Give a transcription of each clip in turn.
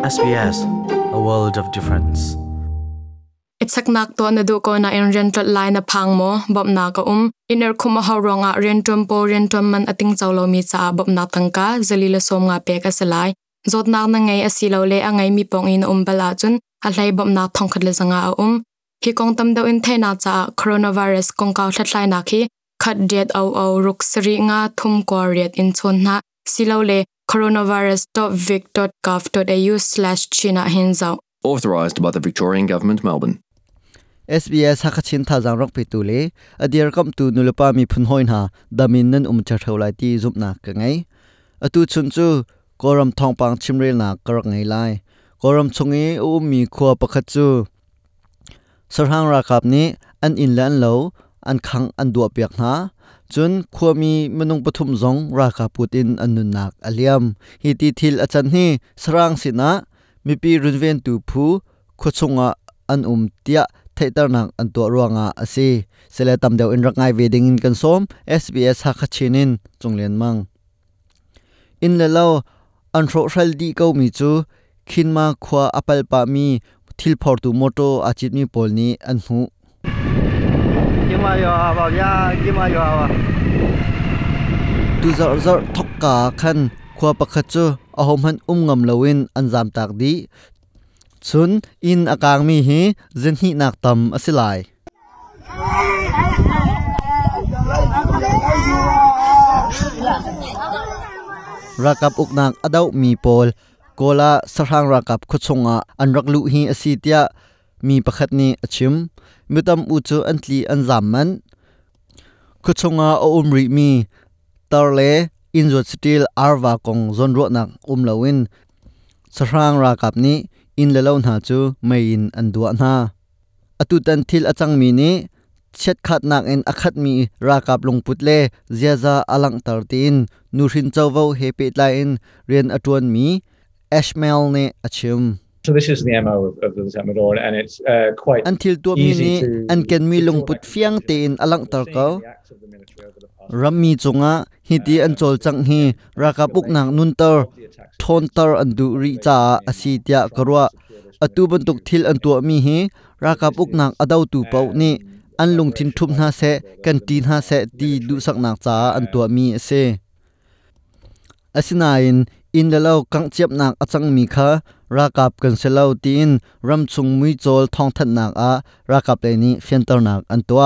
SBS a world of difference. Itsak nak to na du ko na in rental line na phang mo bob na ka um. Iner khuma ha ronga rentum po rentum man ating chawlo mi cha bob na tangka zalila som nga pe ka salai zot na na ngai asilo le angai mi pong in um bala chun, a hlai bob na thong khat le zanga a um. Hi kong tam do in the na cha coronavirus kong ka thlai na khi khat diet au au ruk sri nga thum ko riat in chon na silo le coronavirus.vic.gov.au/china hinzau authorised by the Victorian Government, Melbourne. SBS hakachin tha jang rok pitu le adir kam tu nulapa mi phun hoin ha damin nan um cha tholai ti zup na ka ngai. Atu chun chu koram thong pang chimrel na karak ngai lai. Koram chungi u mi khwa pakhat chu. Sarhang ra kap ni an in lan lo an khang an dua piak na chun khuami manung pathum zong ra ka putin an nun nak aliam hi ti thil achan hi sarang sina mipi runven tu phu khuchunga an um tia theitar nak an to ruanga asi sele tam deu in rangai wedding in kan som SBS ha khachinin chunglen mang in le lo an ro ral di ko mi chu khinma khwa apal pa mi thil phor tu moto achit mi polni an hu tu zar zar thok ka khan khua pakha chu ahom han um ngam lowin an jam tak di. Chun in akang mi hi zen hi nak tam asilai. Rakap uknak adau mi pol. Kola sarhang rakap khuchunga anrak lu hi asitia mi pakhat ni achim mitam u chu antli anzam man khuchunga o umri mi, tarle injot steel arwa kong, zon ro nak umlawin sarhang rakap ni, in le lo na chu mai in an duwa na atu tan thil achang mi ni, chet khat nak en akhat mi, ra kap lung putle ziaza alang tartin nurin chawvo he pe lai in, rian atuan mi, ashmel ne achim. So this is the MO of, of the Zemidor, and it's uh, quite until to mi easy ni to- an ken mi lung put fiang te in alang tar ko rammi chunga hiti an chol chang hi raka puk nak nun tar thon tar an du ri cha asi tia karwa atu bantuk thil an tu mi hi raka puk nak adau tu pau ni an lung thin thum na se kan tin ha se ti du sak nak cha an tu mi se asinain อินเดลากังเจียบนักอจังมีคารากับกันเซลาตีนรำชุงมุยโจลทองทัดนักอารากับเลนี้เฟียนตอนักอันตัว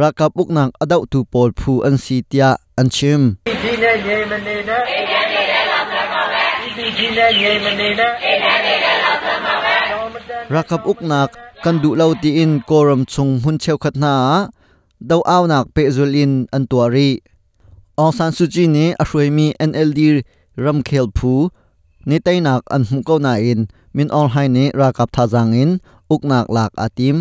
รากับอุกนักอดาวตูปอลพูอันซีเตียอันชิมดีเนเยมันเนนะดีเนเยมันเนนะรากับอุกนักกันดุเลาตีนโกรมชุงหุ่นเชวขัดนาดาวอานักเปจุลินอันตัวรีองซานซูจีนี้อช่วยมี NLD ram khel phu ni tai nak an hmu ko na in min all hai ni rakap tha jang in uk nak lak atim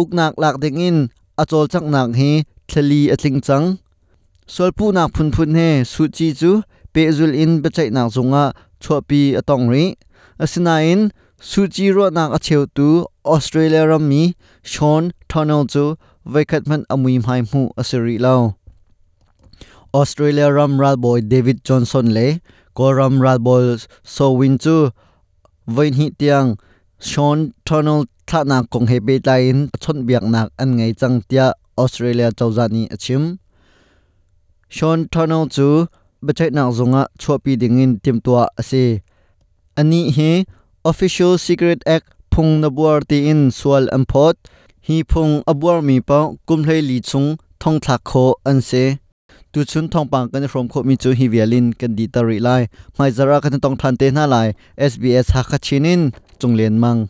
uk nak lak ding in achol chak nak hi thali atling chang solpu nak phun phun he su chi chu pe zul in bechai nak zunga chopi atong ri asina in su chi ro nak a cheu tu australia ram mi sean tunnel chu vaikhat man amui mai mu asiri lao australia ram ral boy david johnson le. Ko ram ral boy so win chu vein hi tiang sean tunnel thla na kong he be tain chon biak nak an ngai chang tia, australia chawzani achim. Sean tunnel chu bachai nak zunga chopi dingin timtua ase. Ani he, official secret act, phung na buar ti in, sual ampot. Hi phung abuar mi pa kumhlei li chung, thong thak kho an se tu chun thong pang kan from kho mi chu hi vialin kan di tari lai. Mai zara kan tong than te na lai. Sbs ha kha chinin chunglen mang.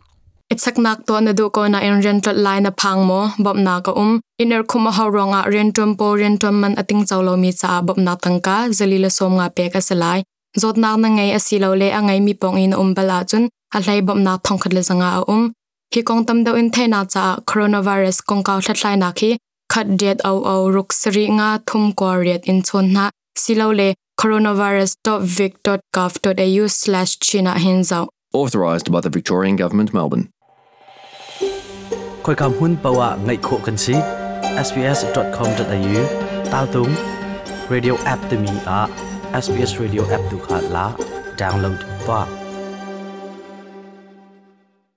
E Itsak nak to na du ko na in rental line na phang mo bob na ka um. Iner khuma ha ronga rentum po rentum man ating chawlo mi cha bob na tangka zalila som nga pe ka salai zot na na ngai asilo le angai mi pong in um bala chun, a hlai bob na thong khat le zanga a um. Ki kong tam do in the na cha, coronavirus kong ka thlai na khi khat diet au au ruk sri nga thum ko riat in chon na. Silo le coronavirus.vic.gov.au/china hinzau Authorised by the Victorian Government, Melbourne. khoi kam hun pawa ngai kho kan si sbs.com.au tal tung. Radio app te mi a. Sbs radio app tu kha la. Download pa